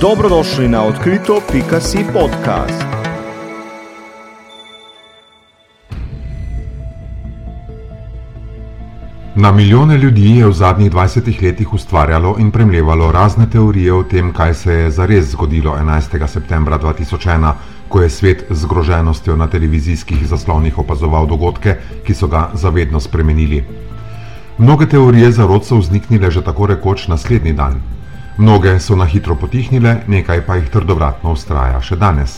Dobrodošli na odkrito.si podcast. Na milijone ljudi je v zadnjih 20 letih ustvarjalo in premljevalo razne teorije o tem, kaj se je zares zgodilo 11. septembra 2001, ko je svet z groženostjo na televizijskih zaslonih opazoval dogodke, ki so ga zavedno spremenili. Mnoge teorije zarod so vzniknile že tako rekoč naslednji dan. Mnoge so na hitro potihnile, nekaj pa jih trdovratno ustraja še danes.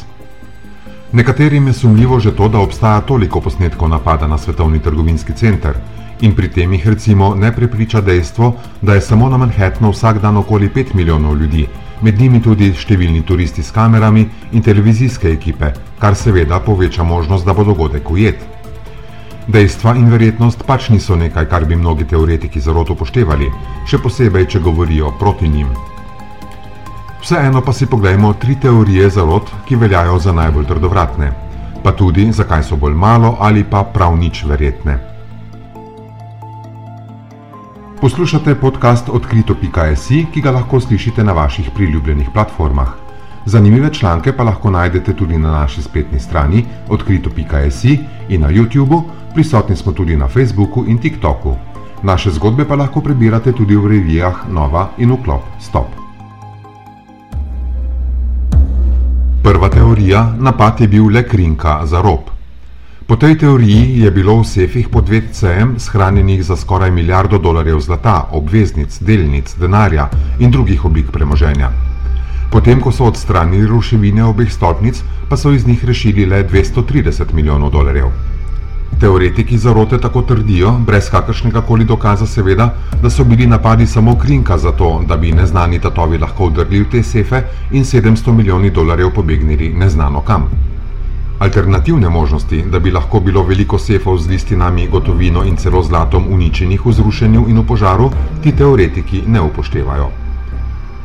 Nekaterim je sumljivo že to, da obstaja toliko posnetkov napada na svetovni trgovinski center in pri tem jih recimo ne prepriča dejstvo, da je samo na Manhattnu vsak dan okoli 5 milijonov ljudi, med njimi tudi številni turisti s kamerami in televizijske ekipe, kar seveda poveča možnost, da bo dogodek ujet. Dejstva in verjetnost pač niso nekaj, kar bi mnogi teoretiki zarot upoštevali, še posebej, če govorijo proti njim. Vseeno pa si poglejmo tri teorije zarot, ki veljajo za najbolj trdovratne, pa tudi zakaj so bolj malo ali pa prav nič verjetne. Poslušate podcast odkrito.si, ki ga lahko slišite na vaših priljubljenih platformah. Zanimive članke pa lahko najdete tudi na naši spletni strani odkrito.si in na YouTubu, prisotni smo tudi na Facebooku in TikToku. Naše zgodbe pa lahko prebirate tudi v revijah Nova in Uklop Stop. Teorija: napad je bil le krinka za rob. Po tej teoriji je bilo v sefih pod VCM shranjenih za skoraj milijardo dolarjev zlata, obveznic, delnic, denarja in drugih oblik premoženja. Potem, ko so odstranili ruševine obeh stolpnic, pa so iz njih rešili le 230 milijonov dolarjev. Teoretiki zarote tako trdijo, brez kakršnega koli dokaza seveda, da so bili napadi samo krinka za to, da bi neznani tatovi lahko vdrli v te sefe in 700 milijoni dolarjev pobegnili neznano kam. Alternativne možnosti, da bi lahko bilo veliko sefov z listinami, gotovino in celo zlatom uničenih v zrušenju in v požaru, ti teoretiki ne upoštevajo.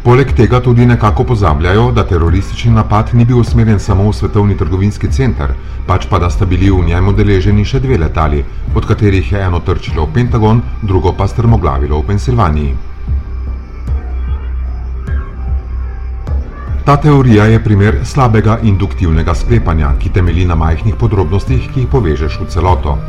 Poleg tega tudi nekako pozabljajo, da teroristični napad ni bil usmerjen samo v svetovni trgovinski center, pač pa da sta bili v njem udeleženi še dve letali, od katerih je eno trčilo v Pentagon, drugo pa strmoglavilo v Pensilvaniji. Ta teorija je primer slabega induktivnega sklepanja, ki temelji na majhnih podrobnostih, ki jih povežeš v celoto.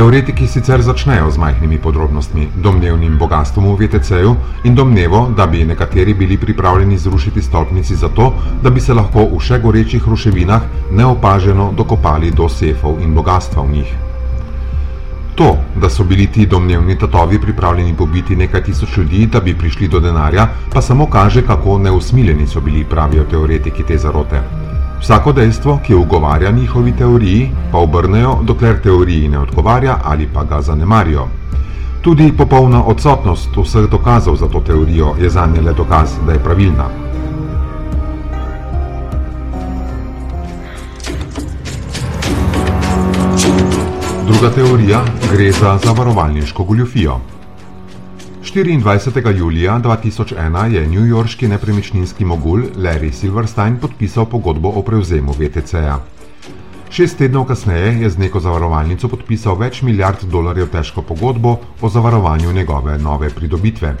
Teoretiki sicer začnejo z majhnimi podrobnostmi, domnevnim bogatstvom v VTC-ju in domnevo, da bi nekateri bili pripravljeni zrušiti stolpnici zato, da bi se lahko v še gorečih ruševinah neopaženo dokopali do sefov in bogatstva v njih. To, da so bili ti domnevni tatovi pripravljeni pobiti nekaj tisoč ljudi, da bi prišli do denarja, pa samo kaže, kako neusmiljeni so bili, pravijo teoretiki te zarote. Vsako dejstvo, ki ugovarja njihovi teoriji, pa obrnejo, dokler teoriji ne odgovarja ali pa ga zanemarijo. Tudi popolna odsotnost vseh dokazov za to teorijo je za nje le dokaz, da je pravilna. Druga teorija gre za zavarovalniško goljofijo. 24. julija 2001 je newyorški nepremičninski mogul Larry Silverstein podpisal pogodbo o prevzemu VTC-ja. Šest tednov kasneje je z neko zavarovalnico podpisal več milijard dolarjev težko pogodbo o zavarovanju njegove nove pridobitve.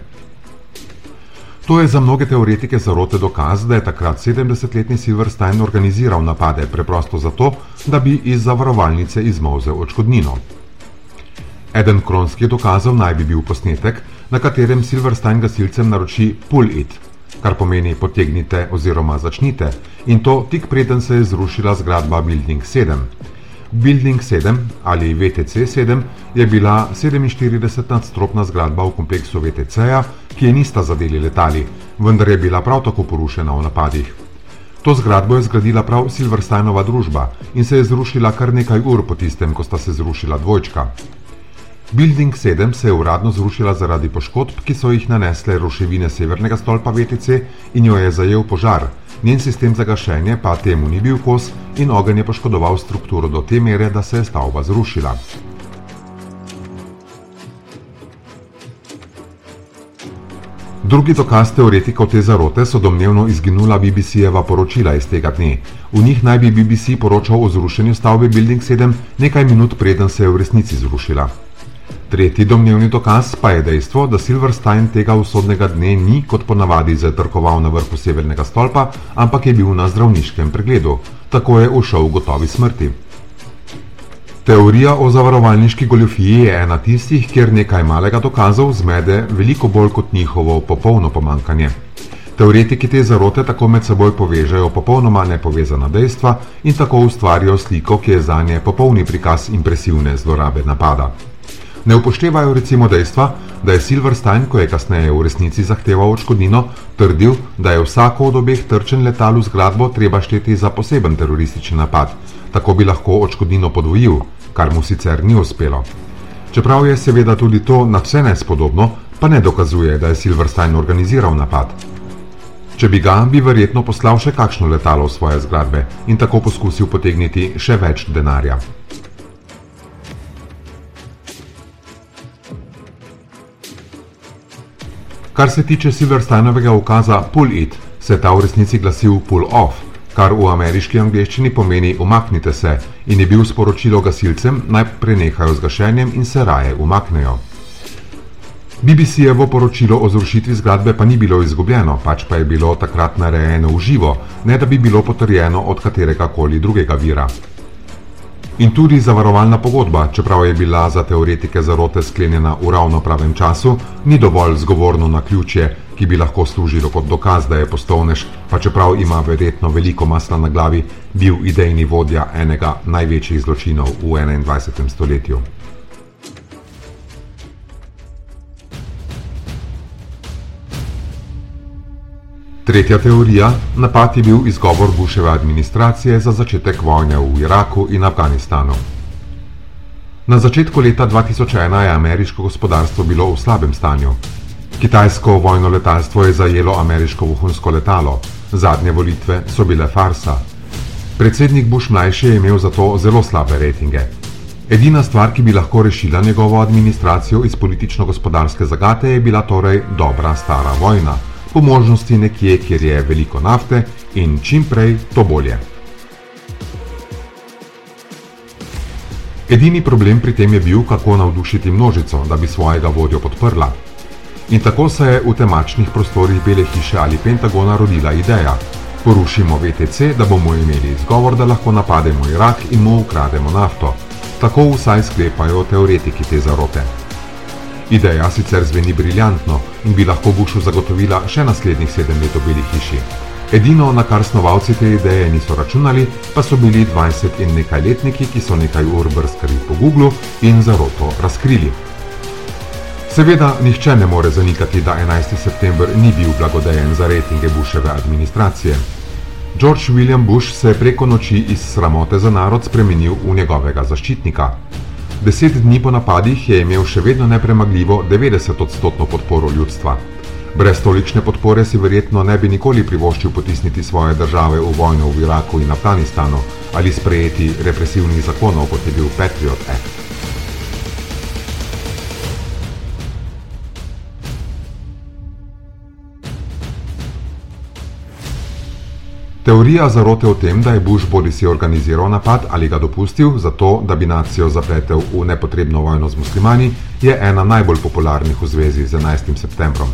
To je za mnoge teoretike zarote dokaz, da je takrat 70-letni Silverstein organiziral napade preprosto zato, da bi iz zavarovalnice izmozel očkodnino. Eden kronskih dokazov naj bi bil posnetek, na katerem Silverstein gasilcem naroči pull it, kar pomeni potegnite oziroma začnite, in to tik preden se je zrušila zgradba Building 7. Building 7 ali VTC 7 je bila 47-nadstropna zgradba v kompleksu VTC-ja, ki je nista zadeli letali, vendar je bila prav tako porušena v napadih. To zgradbo je zgradila prav Silversteinova družba in se je zrušila kar nekaj ur po tistem, ko sta se zrušila dvojčka. Building 7 se je uradno zrušila zaradi poškodb, ki so jih nanesle ruševine severnega stolpa VTC in jo je zajel požar, njen sistem za gašenje pa temu ni bil kos in ogenj je poškodoval strukturo do te mere, da se je stavba zrušila. Drugi dokaz teoretikov te zarote so domnevno izginula BBC-jeva poročila iz tega dne. V njih naj bi BBC poročal o zrušenju stavbe Building 7 nekaj minut preden se je v resnici zrušila. Tretji domnevni dokaz pa je dejstvo, da Silverstein tega usodnega dne ni kot ponavadi zatrkoval na vrhu severnega stolpa, ampak je bil na zdravniškem pregledu. Tako je ušel v gotovi smrti. Teorija o zavarovalniški goljofiji je ena tistih, kjer nekaj malega dokazov zmede veliko bolj kot njihovo popolno pomankanje. Teoretiki te zarote tako med seboj povežejo popolnoma nepovezana dejstva in tako ustvarijo sliko, ki je za nje popolni prikaz impresivne zlorabe napada. Ne upoštevajo recimo dejstva, da je Silverstein, ko je kasneje v resnici zahteval odškodnino, trdil, da je vsako od obeh trčen letal v zgradbo treba šteti za poseben teroristični napad, tako bi lahko odškodnino podvojil, kar mu sicer ni uspelo. Čeprav je seveda tudi to na vse nespodobno, pa ne dokazuje, da je Silverstein organiziral napad. Če bi ga, bi verjetno poslal še kakšno letalo v svoje zgradbe in tako poskusil potegniti še več denarja. Kar se tiče Silversteinovega ukaza Pull It, se ta v resnici glasil Pull Off, kar v ameriški angleščini pomeni umaknite se in je bil sporočilo gasilcem naj prenehajo z gašenjem in se raje umaknejo. BBC-jevo poročilo o zrušitvi zgradbe pa ni bilo izgubljeno, pač pa je bilo takrat narejeno v živo, ne da bi bilo potrjeno od katerega koli drugega vira. In tudi zavarovalna pogodba, čeprav je bila za teoretike zarote sklenjena v ravno pravem času, ni dovolj zgovorno na ključje, ki bi lahko služilo kot dokaz, da je postovnež, pa čeprav ima verjetno veliko masla na glavi, bil idejni vodja enega največjih zločinov v 21. stoletju. Tretja teorija: napad je bil izgovor Bushove administracije za začetek vojne v Iraku in Afganistanu. Na začetku leta 2001 je ameriško gospodarstvo bilo v slabem stanju. Kitajsko vojno letalstvo je zajelo ameriško vohunsko letalo, zadnje volitve so bile farsa. Predsednik Bush mlajši je imel zato zelo slabe rejtinge. Edina stvar, ki bi lahko rešila njegovo administracijo iz politično-gospodarske zagate, je bila torej dobra stara vojna po možnosti nekje, kjer je veliko nafte in čim prej, to bolje. Edini problem pri tem je bil, kako navdušiti množico, da bi svojega vodjo podprla. In tako se je v temačnih prostorih Bele hiše ali Pentagona rodila ideja: porušimo VTC, da bomo imeli izgovor, da lahko napademo Irak in mu ukrademo nafto. Tako vsaj sklepajo teoretiki te zarote. Ideja sicer zveni briljantno in bi lahko Bushu zagotovila še naslednjih sedem let v Beli hiši. Edino, na kar snovalci te ideje niso računali, pa so bili 20 in nekaj letniki, ki so nekaj ur brskali po Google in zaroto razkrili. Seveda, nihče ne more zanikati, da 11. september ni bil blagodejen za rejtinge Bushove administracije. George William Bush se je preko noči iz sramote za narod spremenil v njegovega zaščitnika. Deset dni po napadih je imel še vedno nepremagljivo 90-odstotno podporo ljudstva. Brez tolikšne podpore si verjetno ne bi nikoli privoščil potisniti svoje države v vojno v Iraku in Afganistanu ali sprejeti represivnih zakonov, kot je bil Patriot Act. Teorija zarote o tem, da je Bush bodi si organiziral napad ali ga dopustil, zato da bi nacijo zapletel v nepotrebno vojno z muslimani, je ena najbolj popularnih v zvezi z 11. septembrom.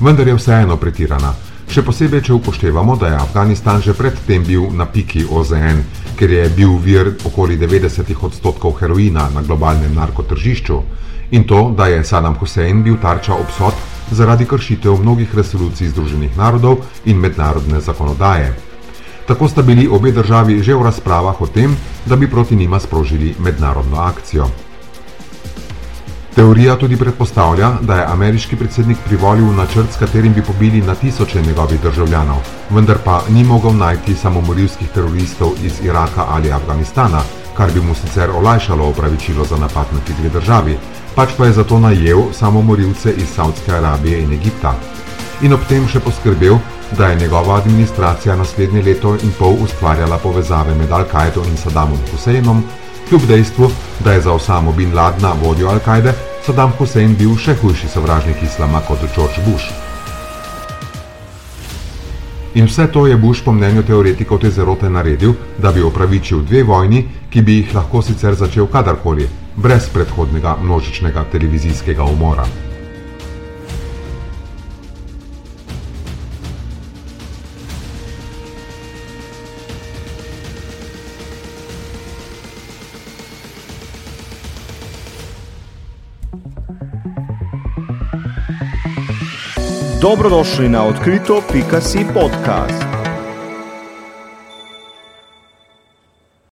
Vendar je vseeno pretirana, še posebej, če upoštevamo, da je Afganistan že predtem bil na piki OZN, ker je bil vir okoli 90 odstotkov heroina na globalnem narkotržišču in to, da je Saddam Hussein bil tarča obsod zaradi kršitev mnogih resolucij Združenih narodov in mednarodne zakonodaje. Tako sta bili obe državi že v razpravah o tem, da bi proti njima sprožili mednarodno akcijo. Teorija tudi predpostavlja, da je ameriški predsednik privolil načrt, s katerim bi pobili na tisoče njegovih državljanov, vendar pa ni mogel najti samomorilskih teroristov iz Iraka ali Afganistana, kar bi mu sicer olajšalo opravičilo za napad na ti dve državi, pač pa je zato najel samomorilce iz Saudske Arabije in Egipta. In ob tem še poskrbel, da je njegova administracija naslednje leto in pol ustvarjala povezave med Al-Kaido in Saddamom Husseinom, kljub dejstvu, da je za Osamo bin Ladna vodjo Al-Kaide Saddam Hussein bil še hujši sovražnik islama kot George Bush. In vse to je Bush po mnenju teoretikov te zarote naredil, da bi opravičil dve vojni, ki bi jih lahko sicer začel kadarkoli, brez predhodnega množičnega televizijskega umora. Dobrodošli na odkrito.si podcast.